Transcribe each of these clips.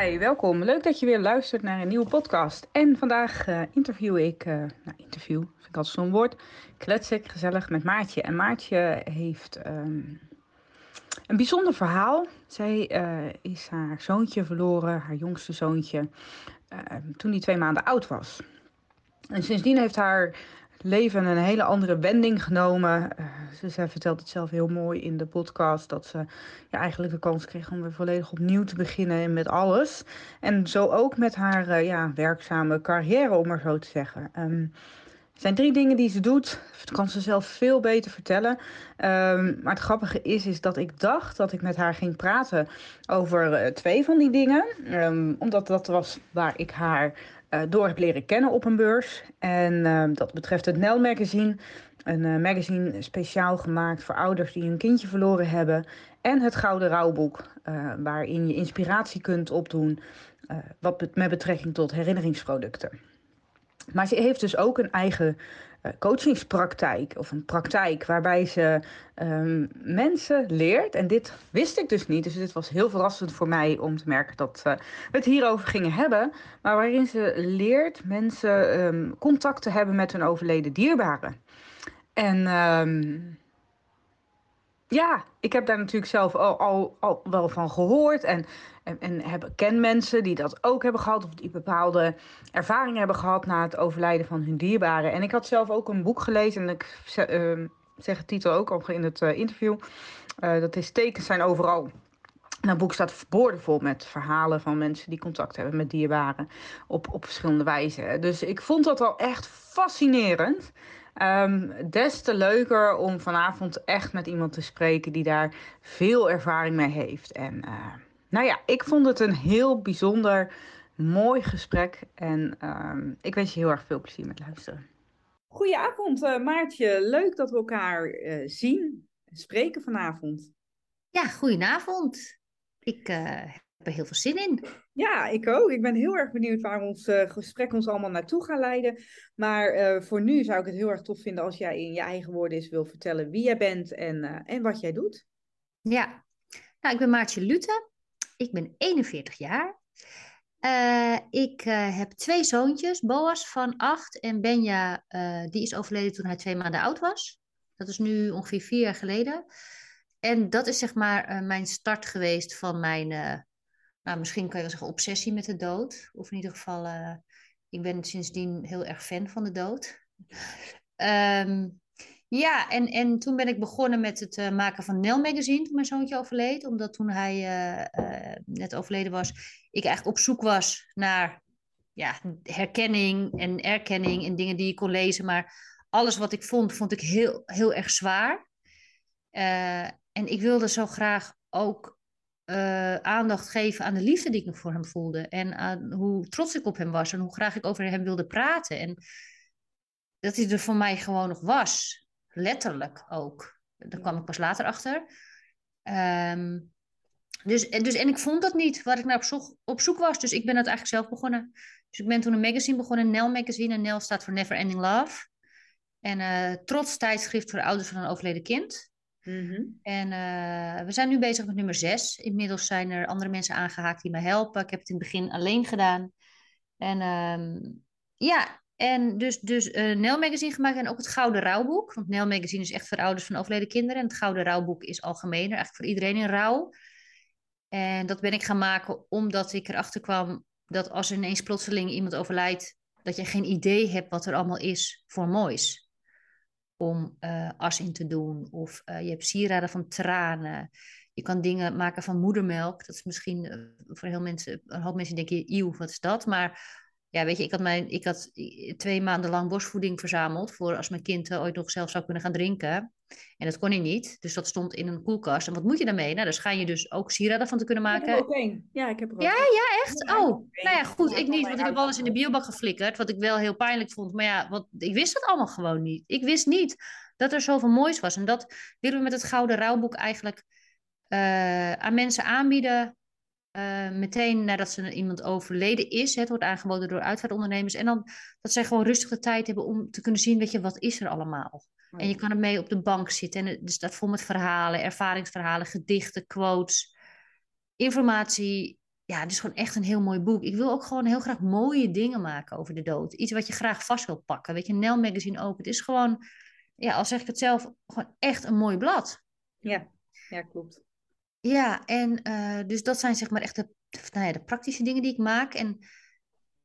Hi, welkom. Leuk dat je weer luistert naar een nieuwe podcast. En vandaag uh, interview ik, uh, nou interview, vind ik altijd zo'n woord, klets ik gezellig met Maartje. En Maartje heeft um, een bijzonder verhaal. Zij uh, is haar zoontje verloren, haar jongste zoontje, toen hij twee maanden oud was. En sindsdien heeft haar leven een hele andere wending genomen. Uh, ze, vertelt het zelf heel mooi in de podcast dat ze ja, eigenlijk de kans kreeg om weer volledig opnieuw te beginnen met alles. En zo ook met haar uh, ja, werkzame carrière, om maar zo te zeggen. Um, er zijn drie dingen die ze doet. Dat kan ze zelf veel beter vertellen. Um, maar het grappige is, is dat ik dacht dat ik met haar ging praten over uh, twee van die dingen. Um, omdat dat was waar ik haar door heb leren kennen op een beurs. En uh, dat betreft het NEL Magazine. Een uh, magazine speciaal gemaakt voor ouders die een kindje verloren hebben. En het Gouden Rouwboek, waarin je inspiratie kunt opdoen. wat met betrekking tot herinneringsproducten. Maar ze heeft dus ook een eigen coachingspraktijk of een praktijk waarbij ze um, mensen leert. En dit wist ik dus niet, dus dit was heel verrassend voor mij om te merken dat uh, we het hierover gingen hebben. Maar waarin ze leert mensen um, contact te hebben met hun overleden dierbaren. En um, ja, ik heb daar natuurlijk zelf al, al, al wel van gehoord. En, en, en heb, ken mensen die dat ook hebben gehad. Of die bepaalde ervaringen hebben gehad na het overlijden van hun dierbaren. En ik had zelf ook een boek gelezen. En ik uh, zeg het titel ook al in het uh, interview. Uh, dat is Tekens zijn overal. En dat boek staat boordevol met verhalen van mensen die contact hebben met dierbaren. Op, op verschillende wijzen. Dus ik vond dat al echt fascinerend. Um, des te leuker om vanavond echt met iemand te spreken die daar veel ervaring mee heeft. En uh, nou ja, ik vond het een heel bijzonder mooi gesprek. En um, ik wens je heel erg veel plezier met luisteren. Goedenavond uh, Maartje, leuk dat we elkaar uh, zien en spreken vanavond. Ja, goedenavond. Ik heb er heel veel zin in. Ja, ik ook. Ik ben heel erg benieuwd waar ons uh, gesprek ons allemaal naartoe gaat leiden. Maar uh, voor nu zou ik het heel erg tof vinden als jij in je eigen woorden eens wil vertellen wie jij bent en, uh, en wat jij doet. Ja, nou, ik ben Maartje Lute. Ik ben 41 jaar. ik heb twee zoontjes, Boas van 8 en Benja, die is overleden toen hij twee maanden oud was. Dat is nu ongeveer vier jaar geleden. En dat is zeg maar mijn start geweest van mijn nou, misschien kan je wel zeggen, obsessie met de dood. Of in ieder geval, uh, ik ben sindsdien heel erg fan van de dood. um, ja, en, en toen ben ik begonnen met het maken van Nel Magazine toen mijn zoontje overleed. Omdat toen hij net overleden was, ik eigenlijk op zoek was naar ja, herkenning en erkenning en dingen die ik kon lezen. Maar alles wat ik vond, vond ik heel, heel erg zwaar. En ik wilde zo graag ook uh, aandacht geven aan de liefde die ik voor hem voelde. En aan hoe trots ik op hem was en hoe graag ik over hem wilde praten. En dat hij er voor mij gewoon nog was. Letterlijk ook. Daar kwam ik pas later achter. Um, dus, dus, en ik vond dat niet waar ik naar op zoek, op zoek was. Dus ik ben het eigenlijk zelf begonnen. Dus ik ben toen een magazine begonnen, Nel Magazine. En Nel staat voor Never Ending Love. En uh, trots tijdschrift voor de ouders van een overleden kind. Mm-hmm. En uh, we zijn nu bezig met nummer 6. Inmiddels zijn er andere mensen aangehaakt die me helpen. Ik heb het in het begin alleen gedaan. En um, ja, en dus, dus uh, Nel Magazine gemaakt en ook het Gouden Rouwboek. Want Nel Magazine is echt voor ouders van overleden kinderen. En het Gouden Rouwboek is algemener, eigenlijk voor iedereen in rouw. En dat ben ik gaan maken omdat ik erachter kwam dat als er ineens plotseling iemand overlijdt, dat je geen idee hebt wat er allemaal is voor moois om uh, as in te doen. Of uh, je hebt sieraden van tranen. Je kan dingen maken van moedermelk. Dat is misschien uh, voor heel mensen, een hoop mensen denken, eeuw, wat is dat? Maar ja, weet je, ik had, mijn, ik had twee maanden lang borstvoeding verzameld voor als mijn kind ooit nog zelf zou kunnen gaan drinken. En dat kon hij niet, dus dat stond in een koelkast. En wat moet je daarmee? Nou, daar schijn je dus ook sieraden van te kunnen maken. Ik heb er ook één. Ja, ik heb er ook Ja, ja, echt? Oh, nou ja, goed, ik niet, want ik heb alles in de biobak geflikkerd, wat ik wel heel pijnlijk vond. Maar ja, wat, ik wist het allemaal gewoon niet. Ik wist niet dat er zoveel moois was. En dat willen we met het Gouden Rouwboek eigenlijk eh, aan mensen aanbieden. eh, meteen nadat ze iemand overleden is. Het wordt aangeboden door uitvaartondernemers. En dan dat zij gewoon rustig de tijd hebben om te kunnen zien, weet je, wat is er allemaal? En je kan ermee op de bank zitten. En het staat vol met verhalen, ervaringsverhalen, gedichten, quotes, informatie. Ja, het is gewoon echt een heel mooi boek. Ik wil ook gewoon heel graag mooie dingen maken over de dood. Iets wat je graag vast wil pakken. Weet je, Nel Magazine ook. Het is gewoon, ja, al zeg ik het zelf, gewoon echt een mooi blad. Ja, ja klopt. Ja, en eh, dus dat zijn zeg maar echt de, nou ja, de praktische dingen die ik maak. En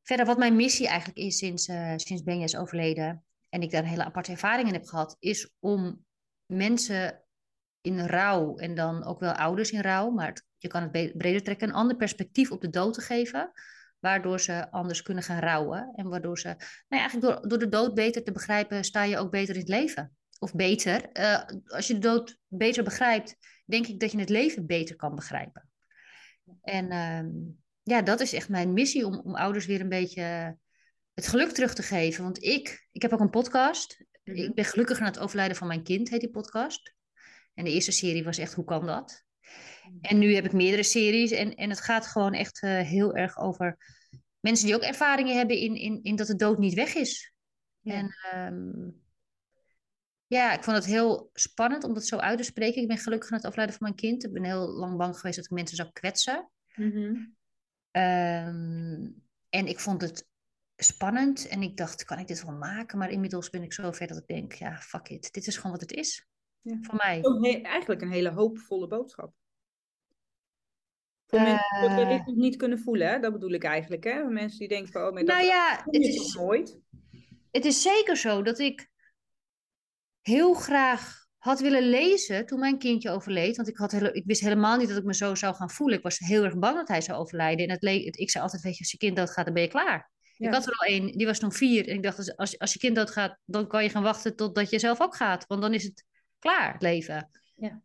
verder wat mijn missie eigenlijk is sinds, eh, sinds Benja is overleden en ik daar een hele aparte ervaring in heb gehad, is om mensen in rouw en dan ook wel ouders in rouw, maar het- je kan het breder trekken, een ander perspectief op de dood te geven, waardoor ze anders kunnen gaan rouwen en waardoor ze, nou ja, eigenlijk door, door de dood beter te begrijpen, sta je ook beter in het leven. Of beter, eh, als je de dood beter begrijpt, denk ik dat je het leven beter kan begrijpen. En ehm, ja, dat is echt mijn missie om, om ouders weer een beetje het geluk terug te geven. Want ik, ik heb ook een podcast. Mhm. Ik ben gelukkig na het overlijden van mijn kind, heet die podcast. En de eerste serie was echt, hoe kan dat? En nu heb ik meerdere series. En, en het gaat gewoon echt eh, heel erg over mensen die ook ervaringen hebben in, in, in dat de dood niet weg is. Ja. En ehm, ja, ik vond het heel spannend om dat zo uit te spreken. Ik ben gelukkig na het overlijden van mijn kind. Ik ben heel lang bang geweest dat ik mensen zou kwetsen. Mhm. Ehm, en ik vond het spannend en ik dacht, kan ik dit wel maken? Maar inmiddels ben ik zo ver dat ik denk, ja, fuck it. Dit is gewoon wat het is. Ja. Voor mij. Eigenlijk een hele hoopvolle boodschap. Voor Eh. mensen die het wellicht nog niet kunnen voelen, hè? dat bedoel ik eigenlijk. Hè? Mensen die denken van, oh, maar dat Nou ja, kom het is, toch nooit? het is zeker zo dat ik heel graag had willen lezen toen mijn kindje overleed. Want ik, had hele, ik wist helemaal niet dat ik me zo zou gaan voelen. Ik was heel erg bang dat hij zou overlijden. En het leek, ik zei altijd, weet je, als je kind doodgaat, dan ben je klaar. Ja. Ik had er al één, die was toen vier. En ik dacht, als- als, als je kind doodgaat, dan kan je gaan wachten totdat je zelf ook gaat. Want dan is het klaar, het leven. Ja.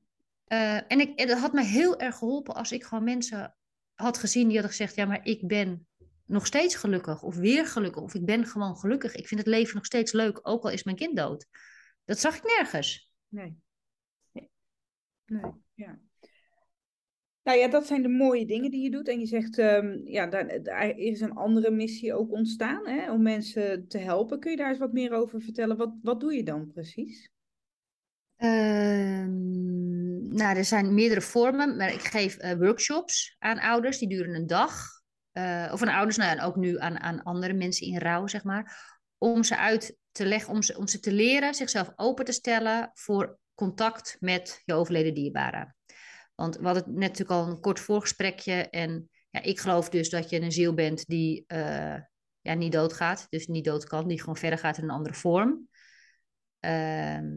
Eh, en, ik, dat had mij heel erg geholpen als ik gewoon mensen had gezien die hadden gezegd, ja, maar ik ben nog steeds gelukkig. Of weer gelukkig. Of ik ben gewoon gelukkig. Ik vind het leven nog steeds leuk, ook al is mijn kind dood. Dat zag ik nergens. Nee. Nee. Nee, ja. Nou ja, dat zijn de mooie dingen die je doet. En je zegt, ehm, ja, daar, daar is een andere missie ook ontstaan, hè, om mensen te helpen. Kun je daar eens wat meer over vertellen? Wat, wat doe je dan precies? Ehm, nou, er zijn meerdere vormen, maar ik geef eh, workshops aan ouders. Die duren een dag. Eh, of aan ouders, nou, en ook nu aan, aan andere mensen in rouw, zeg maar. Om ze uit te leggen, om ze, om ze te leren zichzelf open te stellen voor contact met je overleden dierbare. Want we hadden net natuurlijk al een kort voorgesprekje. En ja, ik geloof dus dat je een ziel bent die eh, ja, niet doodgaat. Dus niet dood kan, die gewoon verder gaat in een andere vorm. Ehm,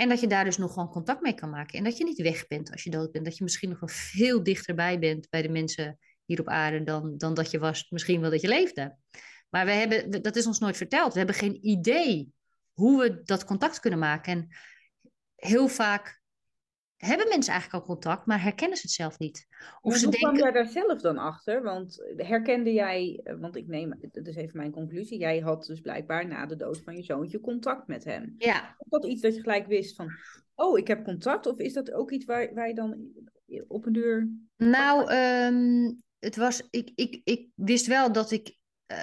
en dat je daar dus nog gewoon contact mee kan maken. En dat je niet weg bent als je dood bent. Dat je misschien nog wel veel dichterbij bent bij de mensen hier op aarde dan, dan dat je was misschien wel dat je leefde. Maar we hebben, dat is ons nooit verteld. We hebben geen idee hoe we dat contact kunnen maken. En heel vaak hebben mensen eigenlijk al contact, maar herkennen ze het zelf niet. Of Maar ze hoe kwam denken, jij daar zelf dan achter? Want herkende jij, eh, want ik neem, dat is even mijn conclusie, jij had dus blijkbaar na de dood van je zoontje contact met hem. ja, Is dat iets dat je gelijk wist van, oh, ik heb contact? Of is dat ook iets waar, waar je dan op een deur... Nou, ehm, het was, ik, ik, ik wist wel dat ik. eh,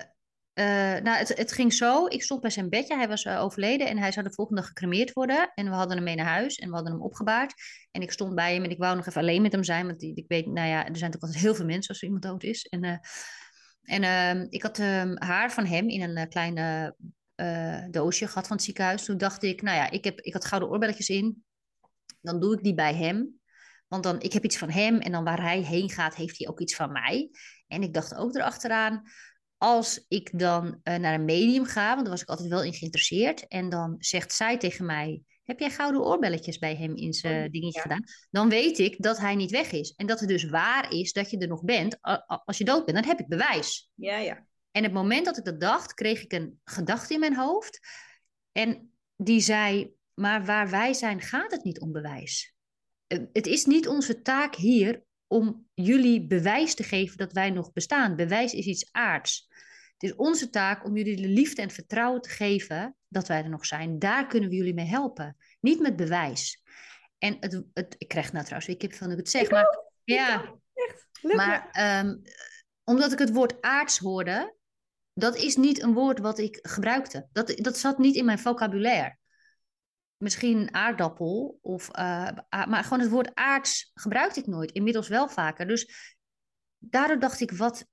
eh, nou, het, het ging zo. Ik stond bij zijn bedje. Hij was eh, overleden en hij zou de volgende dag gecremeerd worden. En we hadden hem mee naar huis en we hadden hem opgebaard. En ik stond bij hem en ik wou nog even alleen met hem zijn. Want die- ik weet, nou ja, er zijn natuurlijk altijd heel veel mensen als er iemand dood is. En, eh, en ehm, ik had ehm, haar van hem in een kleine doosje gehad van het ziekenhuis. Toen dacht ik, nou ja, ik, heb, ik had gouden oorbelletjes in. Dan doe ik die bij hem. Want dan, ik heb iets van hem en dan waar hij heen gaat, heeft hij ook iets van mij. En ik dacht ook erachteraan, als ik dan eh, naar een medium ga, want daar was ik altijd wel in geïnteresseerd. En dan zegt zij tegen mij, heb jij gouden oorbelletjes bij hem in zijn Oh, dingetje ja. gedaan? Dan weet ik dat hij niet weg is. En dat het dus waar is dat je er nog bent. Als je dood bent, dan heb ik bewijs. Ja, ja. En het moment dat ik dat dacht, kreeg ik een gedachte in mijn hoofd. En die zei, maar waar wij zijn gaat het niet om bewijs. Eh, het is niet onze taak hier om jullie bewijs te geven dat wij nog bestaan. Bewijs is iets aards. Het is onze taak om jullie de liefde en vertrouwen te geven dat wij er nog zijn. Daar kunnen we jullie mee helpen. Niet met bewijs. En het, het, ik krijg nou trouwens ik heb van ik het zeg, maar ja, echt, maar ehm, omdat ik het woord aards hoorde, dat is niet een woord wat ik gebruikte. Dat, dat zat niet in mijn vocabulaire. Misschien aardappel, of, uh, maar gewoon het woord aards gebruikte ik nooit. Inmiddels wel vaker. Dus daardoor dacht ik, wat.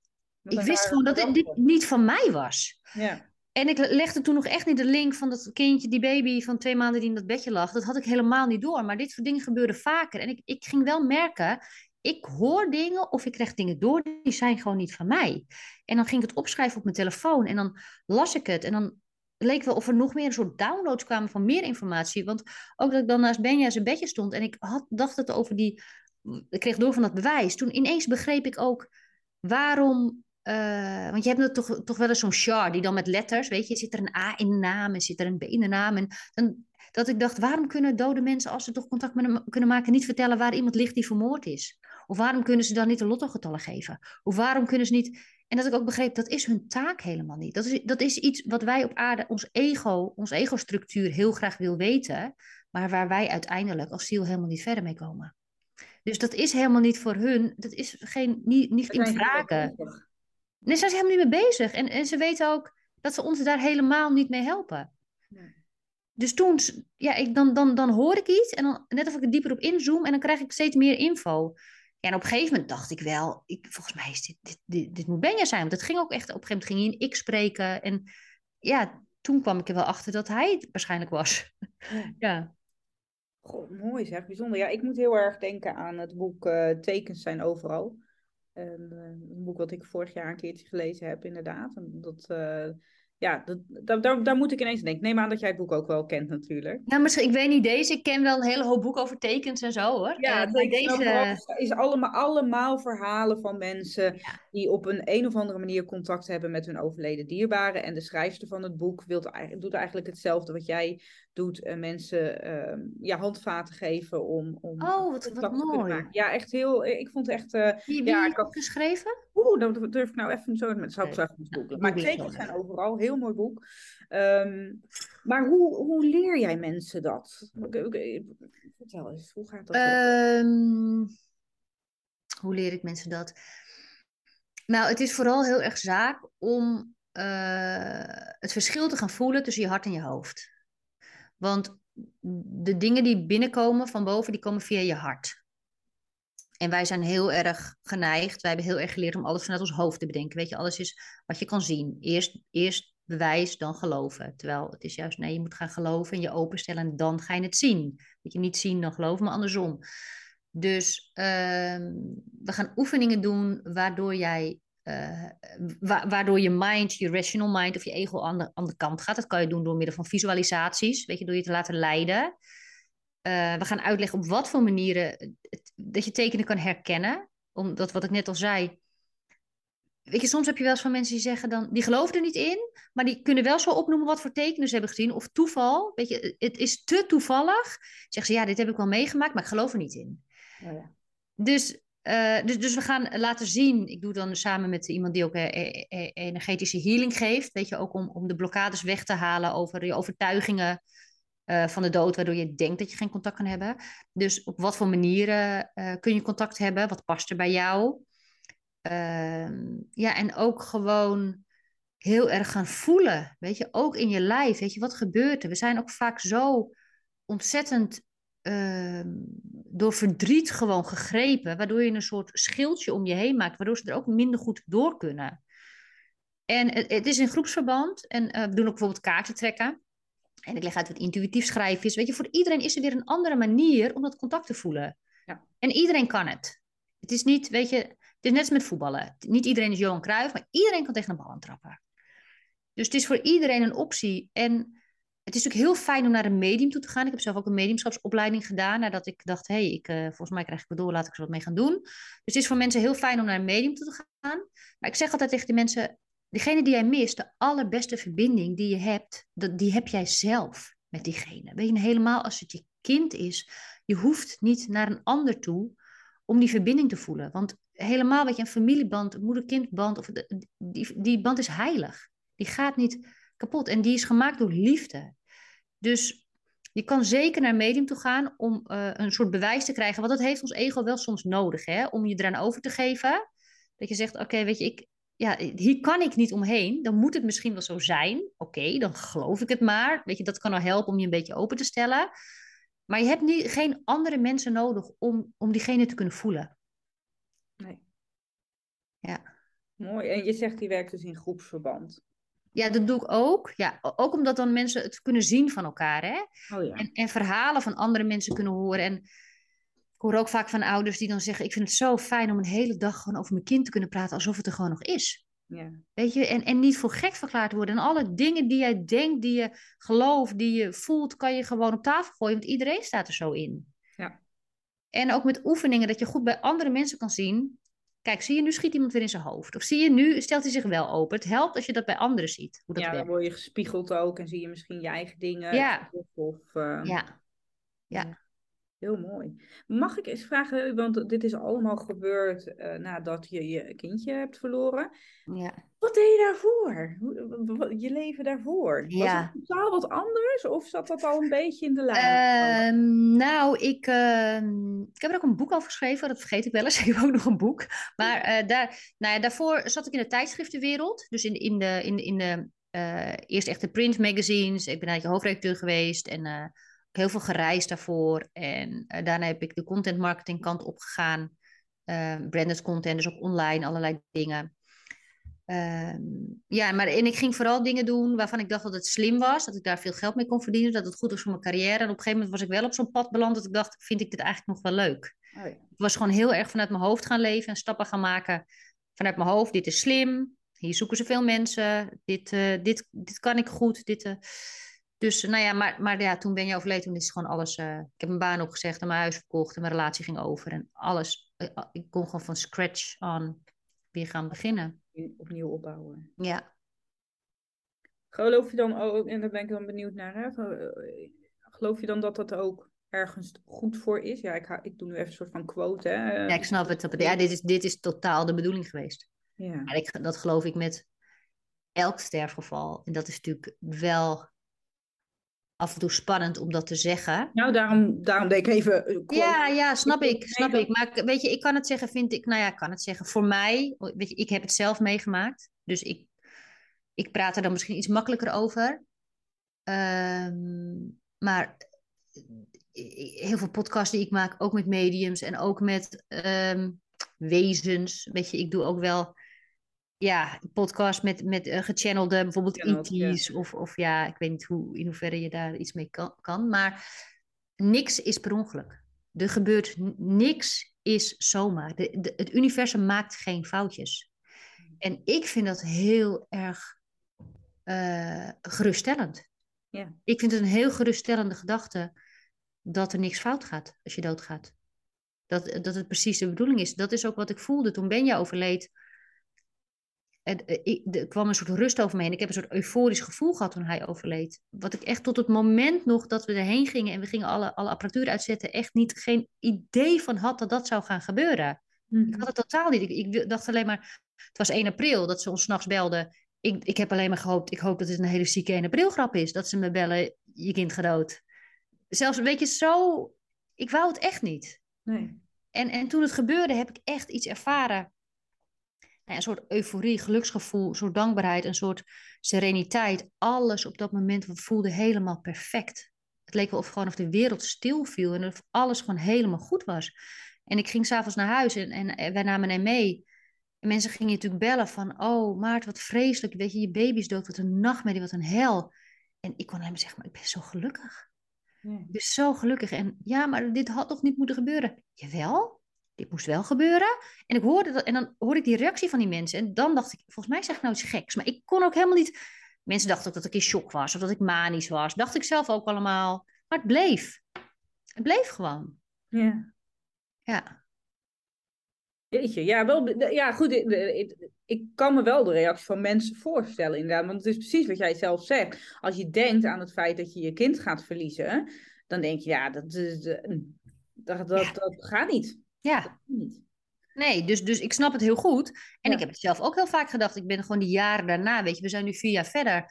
ik wist gewoon dat dit niet van mij was. Ja. En ik legde toen nog echt niet de link van dat kindje, die baby van twee maanden die in dat bedje lag. Dat had ik helemaal niet door. Maar dit soort dingen gebeurden vaker. En ik, ik ging wel merken, ik hoor dingen of ik krijg dingen door, die zijn gewoon niet van mij. En dan ging ik het opschrijven op mijn telefoon en dan las ik het. En dan leek wel of er nog meer een soort downloads kwamen van meer informatie. Want ook dat ik dan naast Benja zijn bedje stond en ik had, dacht het over die... Ik kreeg door van dat bewijs. Toen ineens begreep ik ook waarom uh, want je hebt toch, toch wel eens zo'n char die dan met letters, weet je, zit er een A in de naam en zit er een B in de naam. En dan, dat ik dacht, waarom kunnen dode mensen, als ze toch contact met hem kunnen maken, niet vertellen waar iemand ligt die vermoord is? Of waarom kunnen ze dan niet de lottogetallen geven? Of waarom kunnen ze niet... En dat ik ook begreep, dat is hun taak helemaal niet. Dat is, dat is iets wat wij op aarde, ons ego, onze ego-structuur heel graag wil weten, maar waar wij uiteindelijk als ziel helemaal niet verder mee komen. Dus dat is helemaal niet voor hun, dat is geen, niet, niet in vragen. Nee, zijn ze helemaal niet mee bezig. En, en ze weten ook dat ze ons daar helemaal niet mee helpen. Dus toen, ja, ik, dan, dan, dan hoor ik iets en dan net of ik er dieper op inzoom en dan krijg ik steeds meer info. En op een gegeven moment dacht ik wel, ik, volgens mij is dit, dit, dit, dit moet Benja zijn. Want het ging ook echt, op een gegeven moment ging hij in ik spreken. En ja, toen kwam ik er wel achter dat hij het waarschijnlijk was. Ja. Goh, mooi zeg, bijzonder. Ja, ik moet heel erg denken aan het boek uh, Tekens zijn overal. Een, eh, een, boek wat ik vorig jaar een keertje gelezen heb, inderdaad. En dat, uh, ja, dat, daar, daar moet ik ineens denken. Neem aan dat jij het boek ook wel kent natuurlijk. Nou, misschien, ik weet niet deze. Ik ken wel een hele hoop boeken over tekens en zo hoor. Ja, uh, deze... is allemaal, allemaal verhalen van mensen die op een een of andere manier contact hebben met hun overleden dierbaren. En de schrijfster van het boek doet eigenlijk hetzelfde wat jij doet. Uh, mensen uh, ja, handvaten geven om, om oh, wat, wat mooi. Ja, echt heel, ik vond het echt... Uh, wie wie ja, ik had geschreven? Oeh, dat durf ik nou even zo met zou ik zeggen boeken. Maar tekens zijn overal, heel mooi boek. Um, maar hoe, hoe leer jij mensen dat? Vertel eens, hoe gaat dat? Um, hoe leer ik mensen dat? Nou, het is vooral heel erg zaak om uh, het verschil te gaan voelen tussen je hart en je hoofd. Want de dingen die binnenkomen van boven, die komen via je hart. En wij zijn heel erg geneigd, wij hebben heel erg geleerd om alles vanuit ons hoofd te bedenken. Weet je, alles is wat je kan zien. Eerst, eerst bewijs, dan geloven. Terwijl het is juist, nee, je moet gaan geloven en je openstellen en dan ga je het zien. Dat je niet zien, dan geloven, maar andersom. Dus uh, we gaan oefeningen doen waardoor jij uh, waardoor je mind, je rational mind of je ego aan de, aan de kant gaat. Dat kan je doen door middel van visualisaties, weet je, door je te laten leiden. Uh, we gaan uitleggen op wat voor manieren het, dat je tekenen kan herkennen. Omdat wat ik net al zei. Weet je, soms heb je wel eens van mensen die zeggen dan, die geloven er niet in, maar die kunnen wel zo opnoemen wat voor tekenen ze hebben gezien. Of toeval, weet je, het is te toevallig. Zeggen ze, ja, dit heb ik wel meegemaakt, maar ik geloof er niet in. Oh ja. Dus uh, dus, dus we gaan laten zien, ik doe dan samen met iemand die ook uh, energetische healing geeft, weet je, ook om, om de blokkades weg te halen over je overtuigingen van de dood, waardoor je denkt dat je geen contact kan hebben. Dus op wat voor manieren kun je contact hebben, wat past er bij jou? Ehm, ja, en ook gewoon heel erg gaan voelen, weet je, ook in je lijf, weet je, wat gebeurt er? We zijn ook vaak zo ontzettend Ehm, door verdriet gewoon gegrepen, waardoor je een soort schildje om je heen maakt, waardoor ze er ook minder goed door kunnen. En het, het is in groepsverband en uh, we doen ook bijvoorbeeld kaarten trekken. En ik leg uit wat intuïtief schrijven is. Weet je, voor iedereen is er weer een andere manier om dat contact te voelen. Ja. En iedereen kan het. Het is niet, weet je, het is net als met voetballen. Niet iedereen is Johan Cruijff, maar iedereen kan tegen een bal trappen. Dus het is voor iedereen een optie. En het is natuurlijk heel fijn om naar een medium toe te gaan. Ik heb zelf ook een mediumschapsopleiding gedaan. Nadat ik dacht, hé, hey, uh, volgens mij krijg ik door, laat ik er wat mee gaan doen. Dus het is voor mensen heel fijn om naar een medium toe te gaan. Maar ik zeg altijd tegen de mensen, Degene die jij mist, de allerbeste verbinding die je hebt, dat, die heb jij zelf met diegene. Weet je, helemaal als het je kind is, je hoeft niet naar een ander toe om die verbinding te voelen. Want helemaal wat je een familieband, moeder-kindband, of die, die band is heilig. Die gaat niet kapot en die is gemaakt door liefde. Dus je kan zeker naar medium toe gaan om uh, een soort bewijs te krijgen. Want dat heeft ons ego wel soms nodig, hè? om je eraan over te geven. Dat je zegt, oké, weet je, ik, ja, hier kan ik niet omheen. Dan moet het misschien wel zo zijn. Oké, dan geloof ik het maar. Weet je, dat kan al helpen om je een beetje open te stellen. Maar je hebt niet, geen andere mensen nodig om, om diegene te kunnen voelen. Nee. Ja. Mooi. En je zegt die werkt dus in groepsverband. Ja, dat doe ik ook. Ja, ook omdat dan mensen het kunnen zien van elkaar. Hè? Oh ja. en, en verhalen van andere mensen kunnen horen. En ik hoor ook vaak van ouders die dan zeggen: Ik vind het zo fijn om een hele dag gewoon over mijn kind te kunnen praten alsof het er gewoon nog is. Ja. Weet je, en, en niet voor gek verklaard worden. En alle dingen die jij denkt, die je gelooft, die je voelt, kan je gewoon op tafel gooien, want iedereen staat er zo in. Ja. En ook met oefeningen, dat je goed bij andere mensen kan zien. Kijk, zie je nu schiet iemand weer in zijn hoofd? Of zie je nu stelt hij zich wel open? Het helpt als je dat bij anderen ziet. Hoe dat ja, werkt. dan word je gespiegeld ook en zie je misschien je eigen dingen. Ja. Of, uh, Ja. Ja. Heel mooi. Mag ik eens vragen, want dit is allemaal gebeurd uh, nadat je je kindje hebt verloren. Ja. Wat deed je daarvoor? Je leven daarvoor? Was het totaal wat anders of zat dat al een beetje in de lijn? Ehm, nou, ik, ehm, ik heb er ook een boek over geschreven, dat vergeet ik wel eens. Ik heb ook nog een boek. Maar eh, daar, nou ja, daarvoor zat ik in de tijdschriftenwereld. Dus in, in de, in, in de eh, eerst echt de print magazines. Ik ben eigenlijk hoofdredacteur geweest en eh, heel veel gereisd daarvoor. En eh, daarna heb ik de content marketing kant opgegaan. Uh, branded content, dus ook online, allerlei dingen. Ehm, ja, maar en ik ging vooral dingen doen waarvan ik dacht dat het slim was. Dat ik daar veel geld mee kon verdienen. Dat het goed was voor mijn carrière. En op een gegeven moment was ik wel op zo'n pad beland dat ik dacht, vind ik dit eigenlijk nog wel leuk. Oh ja. Ik was gewoon heel erg vanuit mijn hoofd gaan leven en stappen gaan maken. Vanuit mijn hoofd, dit is slim. Hier zoeken ze veel mensen. Dit, uh, dit, dit kan ik goed. Dit. Dus nou ja, maar, maar ja, toen ben je overleden. Toen is gewoon alles... Uh... ik heb mijn baan opgezegd en mijn huis verkocht. En mijn relatie ging over. En alles. ik kon gewoon van scratch aan weer gaan beginnen opnieuw opbouwen. Ja. Geloof je dan ook, en daar ben ik dan benieuwd naar, hè? geloof je dan dat dat ook ergens goed voor is? Ja, ik, ik doe nu even een soort van quote. Hè? Ja, ik snap het. Ja, dit is, dit is totaal de bedoeling geweest. Ja. Ik, dat geloof ik met elk sterfgeval. En dat is natuurlijk wel af en toe spannend om dat te zeggen. Nou, daarom, daarom denk ik even. Ja, ja, snap ik, snap ik. Maar weet je, ik kan het zeggen, vind ik, nou ja, ik kan het zeggen. Voor mij, weet je, ik heb het zelf meegemaakt. Dus ik, ik praat er dan misschien iets makkelijker over. Um, maar heel veel podcasts die ik maak, ook met mediums en ook met um, wezens. Weet je, ik doe ook wel ja, podcast met, met uh, gechannelde, bijvoorbeeld ET's. Ja. Of, of ja, ik weet niet hoe, in hoeverre je daar iets mee kan, kan. Maar niks is per ongeluk. Er gebeurt niks is zomaar. De, de, het universum maakt geen foutjes. En ik vind dat heel erg uh, geruststellend. Ja. Ik vind het een heel geruststellende gedachte dat er niks fout gaat als je doodgaat. Dat, dat het precies de bedoeling is. Dat is ook wat ik voelde toen Benja overleed er kwam een soort rust over me heen. Ik heb een soort euforisch gevoel gehad toen hij overleed. Wat ik echt tot het moment nog dat we erheen gingen en we gingen alle, alle apparatuur uitzetten, echt niet geen idee van had dat dat zou gaan gebeuren. Mhm. Ik had het totaal niet. Ik, ik, dacht alleen maar, het was 1 april dat ze ons s'nachts belden. Ik, ik heb alleen maar gehoopt, ik hoop dat het een hele zieke 1 april grap is. Dat ze me bellen, je kind gedood. Zelfs, weet je, zo, ik wou het echt niet. Nee. En, en toen het gebeurde heb ik echt iets ervaren een soort euforie, geluksgevoel, een soort dankbaarheid, een soort sereniteit. Alles op dat moment voelde helemaal perfect. Het leek wel of gewoon of de wereld stil viel en of alles gewoon helemaal goed was. En ik ging s'avonds naar huis en, en wij namen hem mee. En mensen gingen natuurlijk bellen van, oh Maart, wat vreselijk. Weet je, je baby is dood, wat een nachtmerrie, wat een hel. En ik kon alleen maar zeggen, maar ik ben zo gelukkig. Ja. Ik ben zo gelukkig. En ja, maar dit had toch niet moeten gebeuren? Jawel, dit moest wel gebeuren. En ik hoorde dat, en dan hoorde ik die reactie van die mensen. En dan dacht ik, volgens mij zeg ik nou iets geks. Maar ik kon ook helemaal niet. Mensen dachten ook dat ik in shock was of dat ik manisch was. Dacht ik zelf ook allemaal. Maar het bleef. Het bleef gewoon. Ja. Ja. Jeetje, ja, wel, ja goed, ik, ik kan me wel de reactie van mensen voorstellen inderdaad. Want het is precies wat jij zelf zegt. Als je denkt aan het feit dat je je kind gaat verliezen, dan denk je, ja, dat, dat, dat, dat gaat niet. Ja. Niet. Nee, dus, dus ik snap het heel goed. En ik heb het zelf ook heel vaak gedacht. Ik ben gewoon die jaren daarna, weet je, we zijn nu vier jaar verder.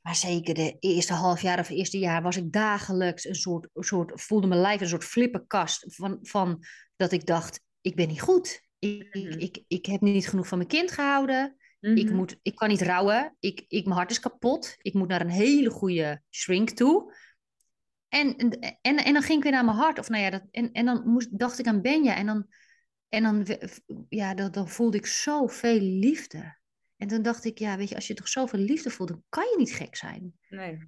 Maar zeker de eerste half jaar of eerste jaar was ik dagelijks een soort, een soort voelde mijn lijf een soort flippenkast van, van dat ik dacht, ik ben niet goed. Ik, ik, mhm. ik, ik heb niet genoeg van mijn kind gehouden. ik, mhm. moet, ik kan niet rouwen. Ik, ik, mijn hart is kapot. Ik moet naar een hele goede shrink toe. En, en, en dan ging ik weer naar mijn hart. Of nou ja, dat, en, en dan moest, dacht ik aan Benja. En dan, en dan, ja, dan, dan voelde ik zoveel liefde. En dan dacht ik, ja, weet je, als je toch zoveel liefde voelt, dan kan je niet gek zijn. Nee.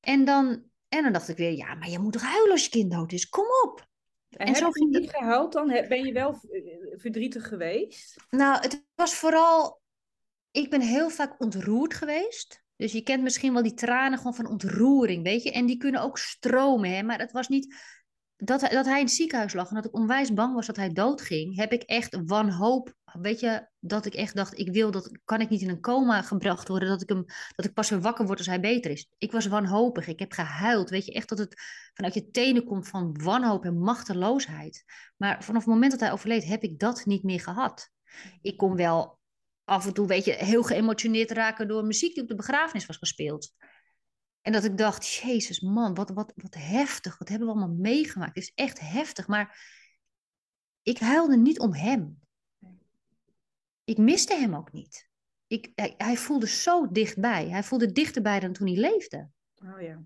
En dan, en dan dacht ik weer, ja, maar je moet toch huilen als je kind dood is? Kom op. En, en zo ging je niet gehuild dan? Ben je wel eh, verdrietig geweest? Nou, het was vooral... Ik ben heel vaak ontroerd geweest. Dus je kent misschien wel die tranen gewoon van ontroering, weet je. En die kunnen ook stromen, hè. Maar het was niet dat, hij, dat hij in het ziekenhuis lag en dat ik onwijs bang was dat hij doodging, heb ik echt wanhoop. Weet je, dat ik echt dacht, ik wil dat, kan ik niet in een coma gebracht worden, dat ik, hem, dat ik pas weer wakker word als hij beter is. Ik was wanhopig, ik heb gehuild. Weet je, echt dat het vanuit je tenen komt van wanhoop en machteloosheid. Maar vanaf het moment dat hij overleed, heb ik dat niet meer gehad. Ik kon wel af en toe, weet je, heel geëmotioneerd raken door muziek die op de begrafenis was gespeeld. En dat ik dacht, jezus man, wat, wat, wat heftig. Wat hebben we allemaal meegemaakt. Het is echt heftig. Maar ik huilde niet om hem. Ik miste hem ook niet. Ik, hij, hij, voelde zo dichtbij. Hij voelde dichterbij dan toen hij leefde. Oh ja.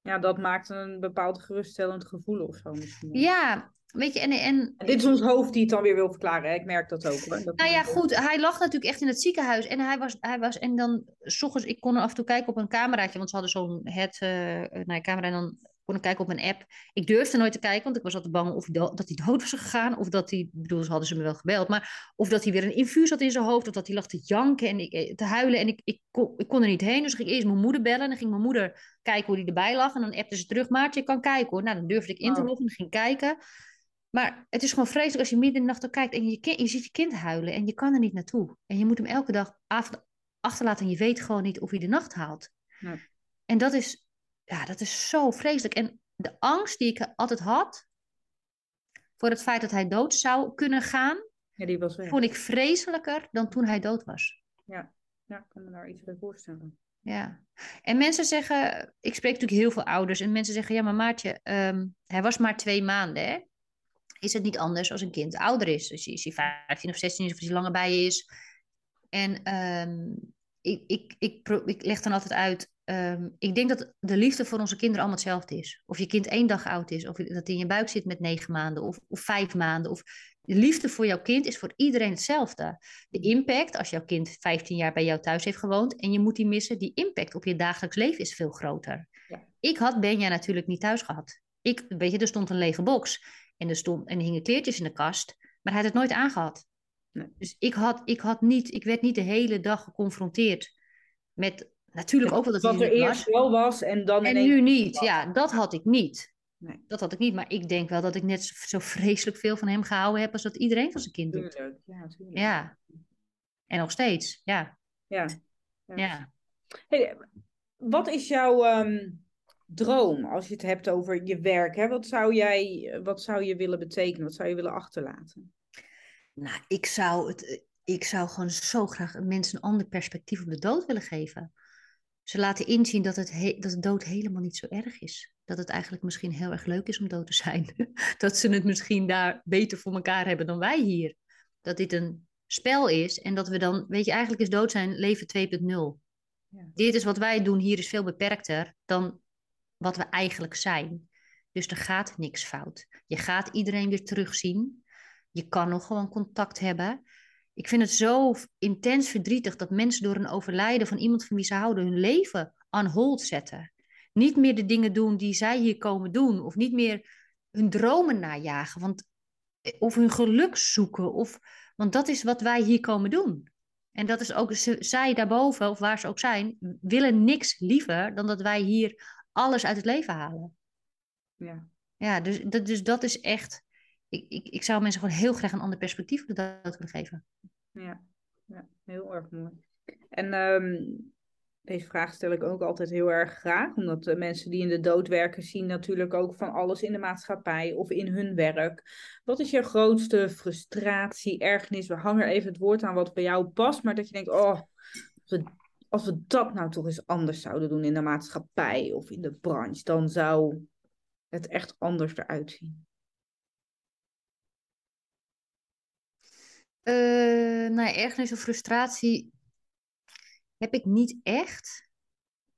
Ja, dat maakt een bepaald geruststellend gevoel of zo misschien. Ja, Weet je, en, en, dit is ons hoofd die het dan weer wil verklaren. Hè? Ik merk dat ook. Hoor. nou ja, goed. Hij lag natuurlijk echt in het ziekenhuis. En hij was, hij was en dan, s ochtends, ik kon af en toe kijken op een cameraatje. Want ze hadden zo'n het, uh, nou, camera. En dan kon ik kijken op een app. Ik durfde nooit te kijken, want ik was altijd bang of dat hij dood was gegaan. Of dat hij, bedoel, ze hadden ze me wel gebeld. Maar of dat hij weer een infuus had in zijn hoofd. Of dat hij lag te janken en ik, eh, te huilen. En ik, ik, kon, ik kon er niet heen. Dus ik ging eerst mijn moeder bellen. En dan ging mijn moeder kijken hoe hij erbij lag. En dan appte ze terug, Maartje, je kan kijken hoor. Nou, dan durfde ik in te loggen en ging kijken. Maar het is gewoon vreselijk als je midden in de nacht kijkt en je, kind, je ziet je kind huilen en je kan er niet naartoe. En je moet hem elke dag avond achterlaten en je weet gewoon niet of hij de nacht haalt. Ja. En dat is, ja, dat is zo vreselijk. En de angst die ik altijd had voor het feit dat hij dood zou kunnen gaan, ja, die was vond ik vreselijker dan toen hij dood was. Ja, ja ik kan me daar iets bij voorstellen. Ja, en mensen zeggen, ik spreek natuurlijk heel veel ouders, en mensen zeggen, ja maar Maartje, um, hij was maar twee maanden hè is het niet anders als een kind ouder is. Dus is hij 15 of 16 is of hij langer bij is. En ehm, ik, ik, ik, ik, leg dan altijd uit, um, ik denk dat de liefde voor onze kinderen allemaal hetzelfde is. Of je kind één dag oud is, of dat hij in je buik zit met negen maanden of, of vijf maanden. Of de liefde voor jouw kind is voor iedereen hetzelfde. De impact, als jouw kind 15 jaar bij jou thuis heeft gewoond en je moet die missen, die impact op je dagelijks leven is veel groter. Ja. Ik had Benja natuurlijk niet thuis gehad. Ik, weet je, er stond een lege box. En er, stond, en er hingen kleertjes in de kast. Maar hij had het nooit aangehad. Nee. Dus ik, had, ik, had niet, ik werd niet de hele dag geconfronteerd met natuurlijk ook wel dat Wat er eerst wel was en dan En nu niet. Ja, dat had ik niet. Nee. Dat had ik niet. Maar ik denk wel dat ik net zo vreselijk veel van hem gehouden heb als dat iedereen van zijn kind doet. Tuurlijk. Ja, natuurlijk. Ja. En nog steeds, ja. Ja. Ja. Hey, wat is jouw... Ehm, droom als je het hebt over je werk? Hè? Wat, zou jij, wat zou je willen betekenen? Wat zou je willen achterlaten? Nou, ik zou, het, ik zou gewoon zo graag mensen een ander perspectief op de dood willen geven. Ze laten inzien dat, het dat de dood helemaal niet zo erg is. Dat het eigenlijk misschien heel erg leuk is om dood te zijn. dat ze het misschien daar beter voor elkaar hebben dan wij hier. Dat dit een spel is en dat we dan, weet je, eigenlijk is dood zijn leven 2.0. Ja. Dit is wat wij doen hier is veel beperkter dan wat we eigenlijk zijn. Dus er gaat niks fout. Je gaat iedereen weer terugzien. Je kan nog gewoon contact hebben. Ik vind het zo intens verdrietig dat mensen door een overlijden van iemand van wie ze houden hun leven aan hold zetten. Niet meer de dingen doen die zij hier komen doen, of niet meer hun dromen najagen, want, of hun geluk zoeken, of, want dat is wat wij hier komen doen. En dat is ook, zij daarboven, of waar ze ook zijn, willen niks liever dan dat wij hier alles uit het leven halen. Ja. Ja, dus, dat, dus dat is echt. ik, ik, ik zou mensen gewoon heel graag een ander perspectief op de dood willen geven. Ja, ja heel erg mooi. En ehm, deze vraag stel ik ook altijd heel erg graag, omdat de mensen die in de dood werken zien natuurlijk ook van alles in de maatschappij of in hun werk. Wat is je grootste frustratie, ergernis? We hangen even het woord aan wat bij jou past, maar dat je denkt, oh, als we dat nou toch eens anders zouden doen in de maatschappij of in de branche, dan zou het echt anders eruit zien. Uh, nou, ergernis of frustratie heb ik niet echt.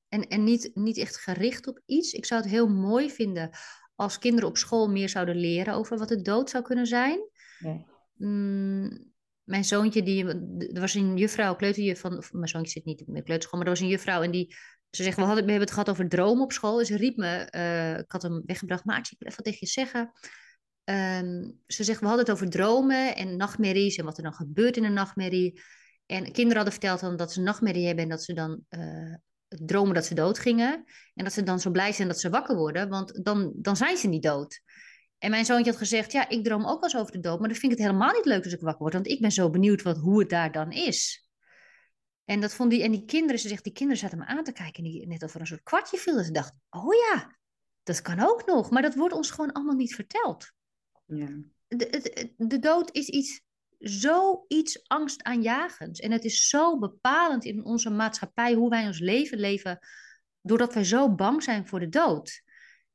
En, en niet, niet echt gericht op iets. Ik zou het heel mooi vinden als kinderen op school meer zouden leren over wat de dood zou kunnen zijn. Nee. Mm, mijn zoontje, die, er was een juffrouw, kleuterjuf van, mijn zoontje zit niet de kleuterschool, maar er was een juffrouw en die, ze zegt, we, hadden, we hebben het gehad over dromen op school. En ze riep me, uh, ik had hem weggebracht, maar ik wil even tegen je zeggen. Um, ze zegt, we hadden het over dromen en nachtmerries en wat er dan gebeurt in een nachtmerrie. En kinderen hadden verteld dan dat ze nachtmerrie hebben en dat ze dan uh, dromen dat ze dood gingen. En dat ze dan zo blij zijn dat ze wakker worden, want dan, dan zijn ze niet dood. En mijn zoontje had gezegd, ja, ik droom ook wel eens over de dood, maar dan vind ik het helemaal niet leuk als ik wakker word, want ik ben zo benieuwd wat, hoe het daar dan is. En dat vond die, en die kinderen, ze zegt, die kinderen zaten me aan te kijken, en die, net of er een soort kwartje viel. En ze dacht, oh ja, dat kan ook nog, maar dat wordt ons gewoon allemaal niet verteld. Ja. De, de, de dood is iets zoiets angstaanjagends. En het is zo bepalend in onze maatschappij hoe wij ons leven leven, doordat wij zo bang zijn voor de dood.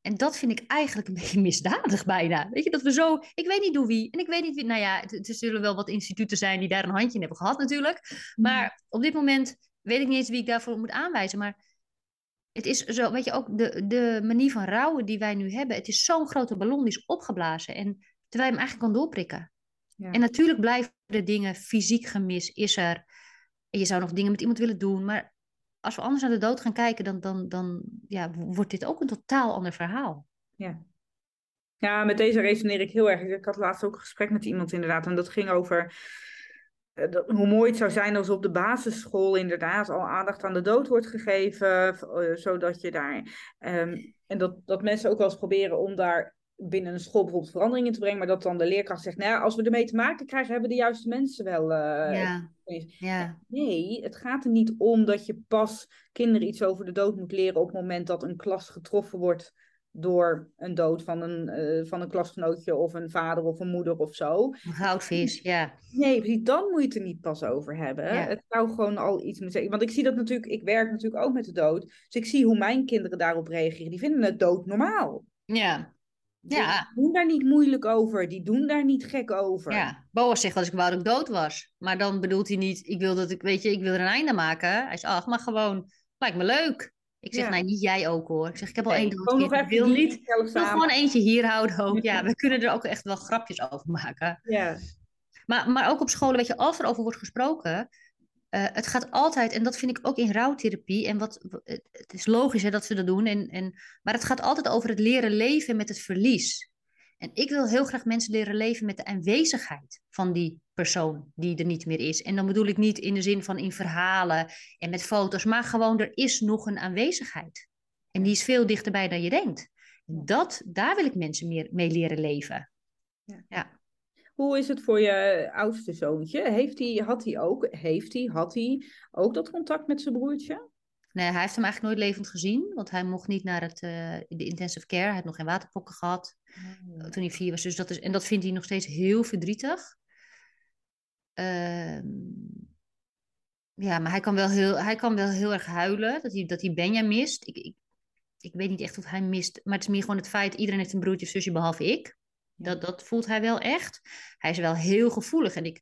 En dat vind ik eigenlijk een beetje misdadig bijna. Weet je, dat we zo... Ik weet niet door wie. En ik weet niet wie... Nou ja, er zullen wel wat instituten zijn die daar een handje in hebben gehad natuurlijk. Mm. Maar op dit moment weet ik niet eens wie ik daarvoor moet aanwijzen. Maar het is zo, weet je, ook de, de manier van rouwen die wij nu hebben. Het is zo'n grote ballon, die is opgeblazen. En terwijl je hem eigenlijk kan doorprikken. En natuurlijk blijven er dingen, fysiek gemis is er. En je zou nog dingen met iemand willen doen. Maar als we anders naar de dood gaan kijken, dan, dan, dan ja, wordt dit ook een totaal ander verhaal. Ja. Ja, met deze resoneer ik heel erg. Ik had laatst ook een gesprek met iemand inderdaad. En dat ging over eh, hoe mooi het zou zijn als op de basisschool inderdaad al aandacht aan de dood wordt gegeven. Uh, zodat je daar. Um, en dat, dat mensen ook wel eens proberen om daar binnen een school bijvoorbeeld verandering in te brengen, maar dat dan de leerkracht zegt, nou ja, als we ermee te maken krijgen, hebben de juiste mensen wel. Uh, ja. Ja. Nee, het gaat er niet om dat je pas kinderen iets over de dood moet leren op het moment dat een klas getroffen wordt door een dood van een, uh, van een klasgenootje of een vader of een moeder of zo. Een goudvis, ja. Nee, precies, dan moet je het er niet pas over hebben. Ja. Het zou gewoon al iets moeten zeggen. Want ik zie dat natuurlijk, ik werk natuurlijk ook met de dood. Dus ik zie hoe mijn kinderen daarop reageren. Die vinden het dood normaal. Ja. Ja. Die doen daar niet moeilijk over. Die doen daar niet gek over. Ja, Boas zegt als ik wou dat ik dood was. Maar dan bedoelt hij niet, ik wil dat ik, weet je, ik wil er een einde maken. Hij zegt, ach, maar gewoon, lijkt me leuk. Ik zeg, nee, niet jij ook hoor. Ik zeg, ik heb al één dood. Ik wil niet, ik wil gewoon eentje hier houden ook. Ja, we kunnen er ook echt wel grapjes over maken. Ja. Maar, maar ook op scholen, weet je, als er over wordt gesproken, uh, het gaat altijd, en dat vind ik ook in rouwtherapie, en wat, het is logisch hè, dat ze dat doen, en, en, maar het gaat altijd over het leren leven met het verlies. En ik wil heel graag mensen leren leven met de aanwezigheid van die persoon die er niet meer is. En dan bedoel ik niet in de zin van in verhalen en met foto's, maar gewoon er is nog een aanwezigheid. En die is veel dichterbij dan je denkt. Dat, daar wil ik mensen meer mee leren leven. Ja. ja. Hoe is het voor je oudste zoontje? Heeft hij, had hij ook, heeft hij, had hij ook dat contact met zijn broertje? Nee, hij heeft hem eigenlijk nooit levend gezien, want hij mocht niet naar het, uh, de intensive care. Hij had nog geen waterpokken gehad oh. toen hij vier was. Dus dat is, en dat vindt hij nog steeds heel verdrietig. Uh, ja, maar hij kan wel heel, hij kan wel heel erg huilen dat hij, dat hij Benja mist. Ik, ik, ik weet niet echt of hij mist, maar het is meer gewoon het feit... iedereen heeft een broertje of zusje behalve ik. Dat, dat voelt hij wel echt. Hij is wel heel gevoelig. En ik,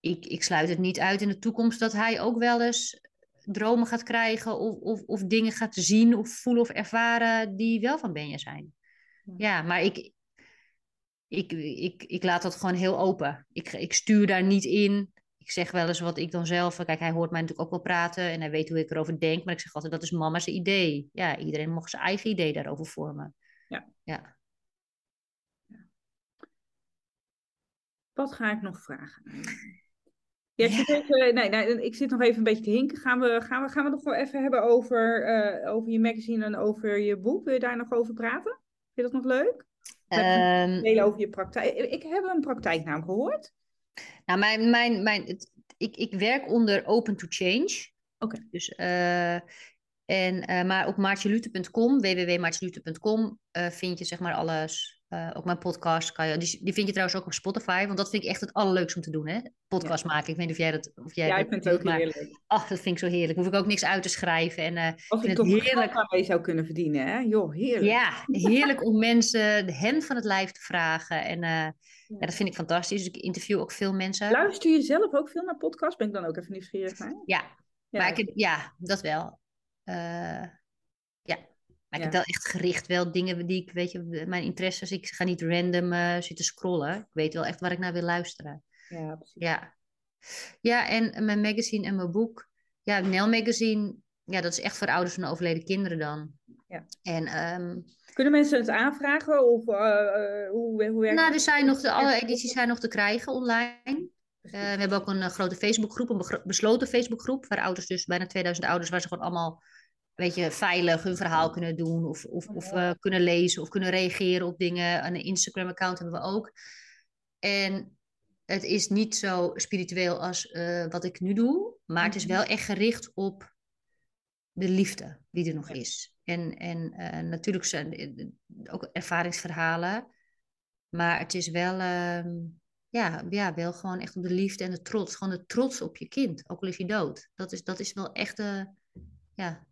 ik, ik sluit het niet uit in de toekomst dat hij ook wel eens dromen gaat krijgen. Of, of, of dingen gaat zien of voelen of ervaren die wel van Benja zijn. Ja, maar ik, ik, ik, ik laat dat gewoon heel open. Ik, ik stuur daar niet in. Ik zeg wel eens wat ik dan zelf. Kijk, hij hoort mij natuurlijk ook wel praten en hij weet hoe ik erover denk. Maar ik zeg altijd: dat is mama's idee. Ja, iedereen mag zijn eigen idee daarover vormen. Ja. ja. Wat ga ik nog vragen? Ja, ik, Zit even, nee, nee, ik zit nog even een beetje te hinken. Gaan we, gaan we, gaan we nog wel even hebben over, uh, over je magazine en over je boek? Wil je daar nog over praten? Vind je dat nog leuk? Um, over je praktijk. Ik heb een praktijknaam gehoord. Nou, mijn, mijn, mijn, ik, ik werk onder Open to Change. Oké. Dus, uh, en, uh, maar op maartjelute.com, www.maartjelute.com, uh, vind je zeg maar alles uh, ook mijn podcast kan je, die, die vind je trouwens ook op Spotify, want dat vind ik echt het allerleukste om te doen, hè? Podcast maken. Ik weet niet of jij dat. Of jij, jij vindt het ook heerlijk. Ach, dat vind ik zo heerlijk. Hoef ik ook niks uit te schrijven. En, uh, Als ik toch heerlijk mee zou kunnen verdienen, hè? Joh, heerlijk. Ja, heerlijk om mensen de hem van het lijf te vragen. En ja. ja. dat vind ik fantastisch. Dus ik interview ook veel mensen. Luister je zelf ook veel naar podcasts? Ben ik dan ook even nieuwsgierig naar? Ja, ja. maar ik ja, dat wel. Ja, maar ik heb wel echt gericht wel dingen die ik, weet je, mijn interesses. Ik ga niet random uh, zitten scrollen. Ik weet wel echt waar ik naar wil luisteren. Ja, precies. Ja, ja en mijn magazine en mijn boek. Ja, Nel Magazine, ja, dat is echt voor ouders van overleden kinderen dan. Ja. En, um, Kunnen mensen het aanvragen? Of uh, hoe, hoe werkt Nou, er zijn nog de, alle edities zijn nog te krijgen online. Uh, we hebben ook een grote Facebookgroep, een besloten Facebookgroep, waar ouders dus bijna 2000 ouders, waar ze gewoon allemaal weet je, veilig hun verhaal kunnen doen of, of, of uh, kunnen lezen of kunnen reageren op dingen. Een Instagram-account hebben we ook. En het is niet zo spiritueel als uh, wat ik nu doe, maar het is wel echt gericht op de liefde die er nog is. En, en uh, natuurlijk zijn ook ervaringsverhalen, maar het is wel, uh, ja, ja, wel gewoon echt op de liefde en de trots. Gewoon de trots op je kind, ook al is hij dood. Dat is, dat is wel echt de, ja,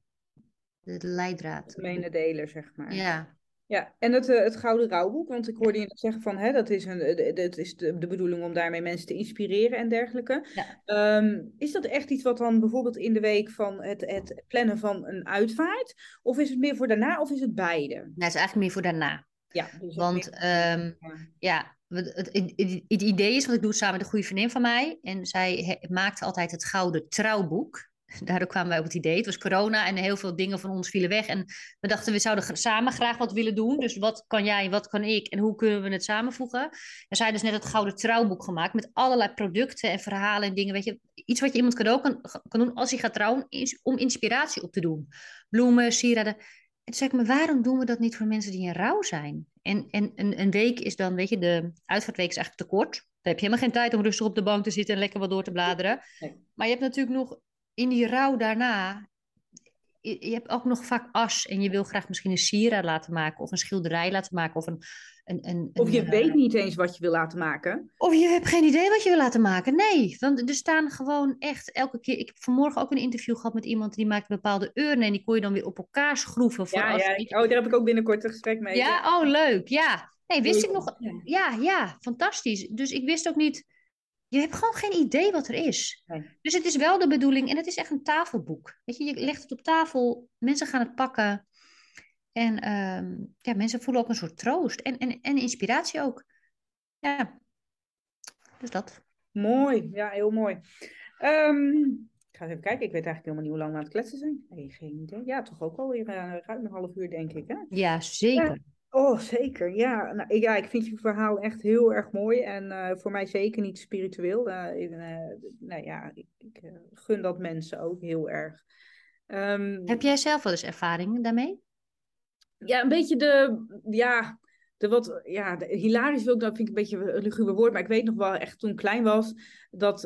de leidraad. De deler, zeg maar. Ja. Ja, en het, uh, het Gouden Rouwboek, want ik hoorde je net zeggen van, hè, dat is, een, dat is de, de bedoeling om daarmee mensen te inspireren en dergelijke. Ja. Um, is dat echt iets wat dan bijvoorbeeld in de week van het, het plannen van een uitvaart, of is het meer voor daarna, of is het beide? Nou, het is eigenlijk meer voor daarna. Ja, dus want um, ja, het, het, het, idee is, want ik doe het samen met een goede vriendin van mij, en zij maakte altijd het Gouden Trouwboek. Daardoor kwamen wij op het idee. Het was corona en heel veel dingen van ons vielen weg. En we dachten, we zouden samen graag wat willen doen. Dus wat kan jij, wat kan ik en hoe kunnen we het samenvoegen? En zij dus net het Gouden Trouwboek gemaakt met allerlei producten en verhalen en dingen. Weet je, iets wat je iemand cadeau kan, kan doen als hij gaat trouwen, is om inspiratie op te doen. Bloemen, sieraden. En toen zei ik me, waarom doen we dat niet voor mensen die in rouw zijn? En, en een, een week is dan, weet je, de uitvaartweek is eigenlijk te kort. Dan heb je helemaal geen tijd om rustig op de bank te zitten en lekker wat door te bladeren. Nee. Maar je hebt natuurlijk nog in die rouw daarna, je, hebt ook nog vaak as en je wil graag misschien een sieraad laten maken of een schilderij laten maken of een... een, een of je een, weet niet eens wat je wil laten maken. Of je hebt geen idee wat je wil laten maken. Nee, want er staan gewoon echt elke keer... Ik heb vanmorgen ook een interview gehad met iemand die maakt bepaalde urnen en die kon je dan weer op elkaar schroeven. Voor ja, als... ja. Oh, daar heb ik ook binnenkort een gesprek mee. Ja, oh leuk, ja. Nee, wist ik nog... Ja, ja, fantastisch. Dus ik wist ook niet je hebt gewoon geen idee wat er is. Nee. Dus het is wel de bedoeling, en het is echt een tafelboek. Weet je, je legt het op tafel, mensen gaan het pakken. En um, ja, mensen voelen ook een soort troost en, en, en inspiratie ook. Ja, dus dat. Mooi, ja, heel mooi. Um, ik ga even kijken, ik weet eigenlijk helemaal niet hoe lang we aan het kletsen zijn. Nee, geen idee. Ja, toch ook alweer uh, ruim een half uur, denk ik. Hè? Ja, zeker. Ja. Oh, zeker. Ja, nou, ja, ik vind je verhaal echt heel erg mooi. En uh, voor mij zeker niet spiritueel. Uh, in, uh, nou ja, ik, ik gun dat mensen ook heel erg. Um, Heb jij zelf wel eens ervaring daarmee? Ja, een beetje de, ja, de wat, ja, de, hilarisch wil ik, dat vind ik een beetje een luguber woord. Maar ik weet nog wel echt toen ik klein was, dat,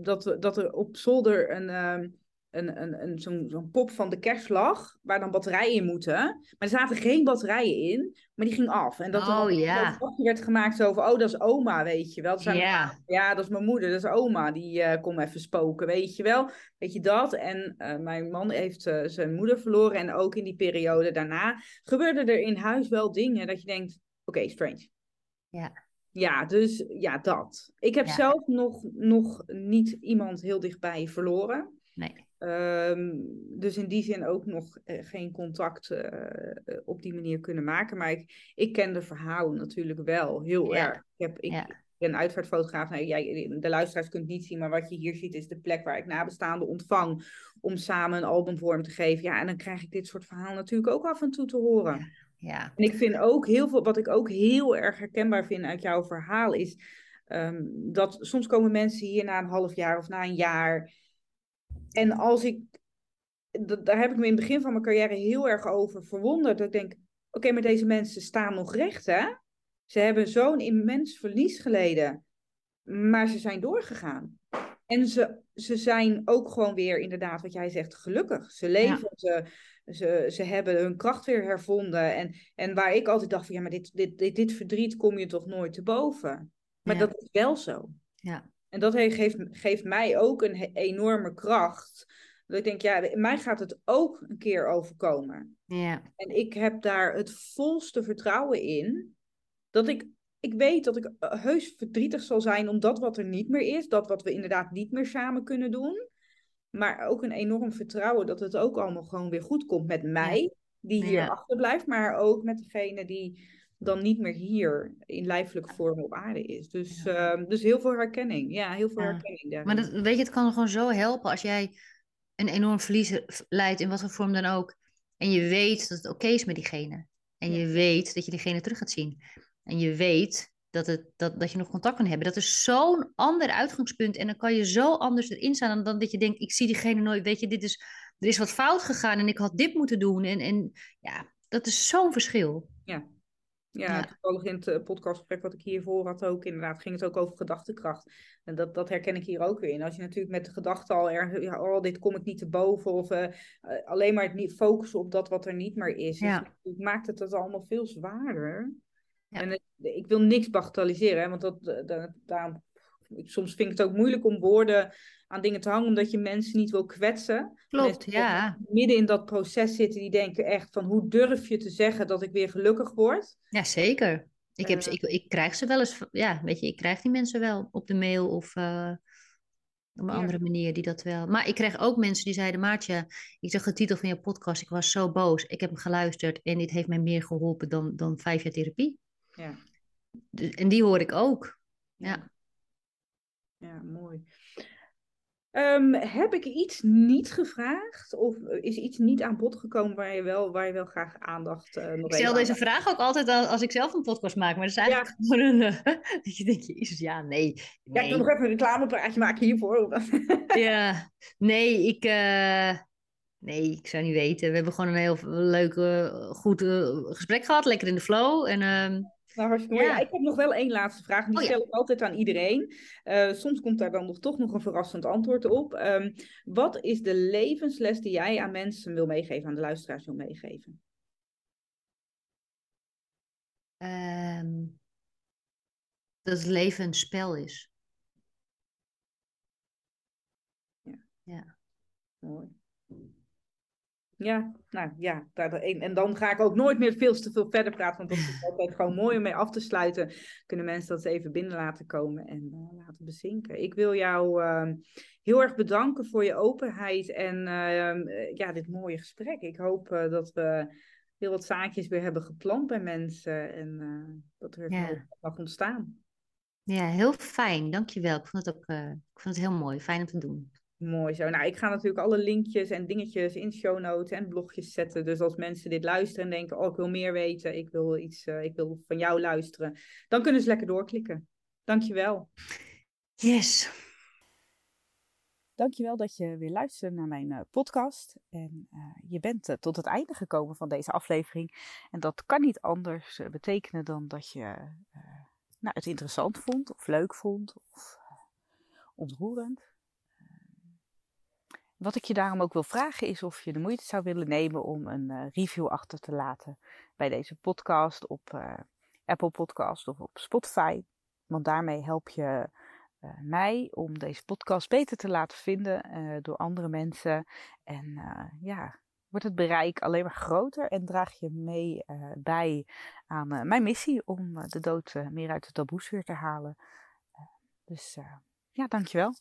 dat, dat er op zolder een... Um, een, een, een, zo'n zo'n pop van de kerstslag, waar dan batterijen in moeten. Maar er zaten geen batterijen in, maar die ging af. En dat oh, er een werd gemaakt zo van, oh, dat is oma, weet je wel. Ja. Yeah. ja, dat is mijn moeder, dat is oma, die uh, komt even spoken, weet je wel. Weet je dat? En uh, mijn man heeft uh, zijn moeder verloren en ook in die periode daarna gebeurden er in huis wel dingen dat je denkt, oké, okay, strange. Ja. Ja, dus ja, dat. Ik heb Ja. zelf nog, nog niet iemand heel dichtbij verloren. Nee. Ehm, dus in die zin ook nog eh, geen contact eh, op die manier kunnen maken. Maar ik, ik ken de verhalen natuurlijk wel heel Ja. erg. Ik, heb, ik, Ja. ben uitvaartfotograaf. Nou, jij, de luisteraars kunt niet zien, maar wat je hier ziet is de plek waar ik nabestaanden ontvang. Om samen een album vorm te geven. Ja, en dan krijg ik dit soort verhalen natuurlijk ook af en toe te horen. Ja. En ik vind ook heel veel, wat ik ook heel erg herkenbaar vind uit jouw verhaal, is ehm, dat soms komen mensen hier na een half jaar of na een jaar. En als ik, dat, daar heb ik me in het begin van mijn carrière heel erg over verwonderd. Dat ik denk, oké, maar deze mensen staan nog recht, hè? Ze hebben zo'n immens verlies geleden, maar ze zijn doorgegaan. En ze, ze zijn ook gewoon weer, inderdaad, wat jij zegt, gelukkig. Ze leven, ze, ze, ze hebben hun kracht weer hervonden. En, en waar ik altijd dacht van, ja, maar dit, dit, dit, dit verdriet kom je toch nooit te boven. Maar dat is wel zo. Ja. En dat geeft, geeft mij ook een enorme kracht. Dat ik denk, ja, mij gaat het ook een keer overkomen. Ja. En ik heb daar het volste vertrouwen in. Dat ik, ik weet dat ik eh, heus verdrietig zal zijn om dat wat er niet meer is. Dat wat we inderdaad niet meer samen kunnen doen. Maar ook een enorm vertrouwen dat het ook allemaal gewoon weer goed komt met mij. Die hier achterblijft. Maar ook met degene die dan niet meer hier in lijfelijke vorm op aarde is. Dus, ehm, dus heel veel herkenning. Ja, heel veel herkenning. Maar dat, weet je, het kan gewoon zo helpen als jij een enorm verlies leidt, in wat voor vorm dan ook. En je weet dat het oké is met diegene. En je weet dat je diegene terug gaat zien. En je weet dat, het, dat, dat je nog contact kan hebben. Dat is zo'n ander uitgangspunt. En dan kan je zo anders erin staan dan, dan dat je denkt, ik zie diegene nooit. Weet je, dit is, er is wat fout gegaan en ik had dit moeten doen. En, en ja, dat is zo'n verschil. Ja, ja, toevallig in het eh, podcastgesprek wat ik hiervoor had ook, inderdaad, ging het ook over gedachtekracht. En dat, dat herken ik hier ook weer in. Als je natuurlijk met de gedachte al erg, ja, oh, dit kom ik niet te boven, of uh, alleen maar het niet focussen op dat wat er niet meer is. Dus ja. Dus maakt het dat allemaal veel zwaarder. Ja. En ik wil niks bagatelliseren, hè, want dat, dat, daarom soms vind ik het ook moeilijk om woorden aan dingen te hangen, omdat je mensen niet wil kwetsen. Klopt, ja. Midden in dat proces zitten, die denken echt van hoe durf je te zeggen dat ik weer gelukkig word? Ja, zeker. Ik, heb, uh, ik, ik krijg ze wel eens, ja, weet je, ik krijg die mensen wel op de mail of uh, op een andere manier die dat wel. Maar ik kreeg ook mensen die zeiden, Maartje, ik zag de titel van je podcast, ik was zo boos, ik heb hem geluisterd en dit heeft mij meer geholpen dan, dan vijf jaar therapie. Ja. En die hoor ik ook. ja. Ja, mooi. Um, heb ik iets niet gevraagd? Of is iets niet aan bod gekomen waar je wel, waar je wel graag aandacht uh, nog Ik stel deze vraag ook altijd als ik zelf een podcast maak. Maar dat is eigenlijk ja. gewoon een... Uh, dat je denkt, jezus, ja, nee, nee. Ja, ik wil nog even een reclamepraatje maken hiervoor. ja, nee, ik... Uh, nee, ik zou niet weten. We hebben gewoon een heel leuk, goed gesprek gehad. Lekker in de flow. En... Ehm, nou. Ja. ik heb nog wel één laatste vraag. Die oh, stel ik altijd aan iedereen. Uh, soms komt daar dan nog, toch nog een verrassend antwoord op. Um, wat is de levensles die jij aan mensen wil meegeven, aan de luisteraars wil meegeven? Um, dat het leven een spel is. Ja. ja. Mooi. Ja, nou ja, en dan ga ik ook nooit meer veel te veel verder praten, want dat is altijd gewoon mooi om mee af te sluiten. Kunnen mensen dat even binnen laten komen en uh, laten bezinken. Ik wil jou uh, heel erg bedanken voor je openheid en uh, ja, dit mooie gesprek. Ik hoop eh, dat we heel wat zaadjes weer hebben geplant bij mensen en dat er ja. mag ontstaan. Ja, heel fijn. Dankjewel. Ik vond het ook ik vond het heel mooi. Fijn om te doen. Mooi zo. Nou, ik ga natuurlijk alle linkjes en dingetjes in show notes en blogjes zetten. Dus als mensen dit luisteren en denken, oh, ik wil meer weten, ik wil iets, uh, ik wil van jou luisteren, dan kunnen ze lekker doorklikken. Dankjewel. Yes. Dankjewel dat je weer luistert naar mijn uh, podcast. En uh, je bent tot het einde gekomen van deze aflevering. En dat kan niet anders betekenen dan dat je nou, het interessant vond, of leuk vond, of ontroerend. Wat ik je daarom ook wil vragen is of je de moeite zou willen nemen om een uh, review achter te laten bij deze podcast op uh, Apple Podcast of op Spotify. Want daarmee help je uh, mij om deze podcast beter te laten vinden door andere mensen. En ja, wordt het bereik alleen maar groter en draag je mee bij aan mijn missie om de dood meer uit de taboesfeer te halen. dus ja, dankjewel.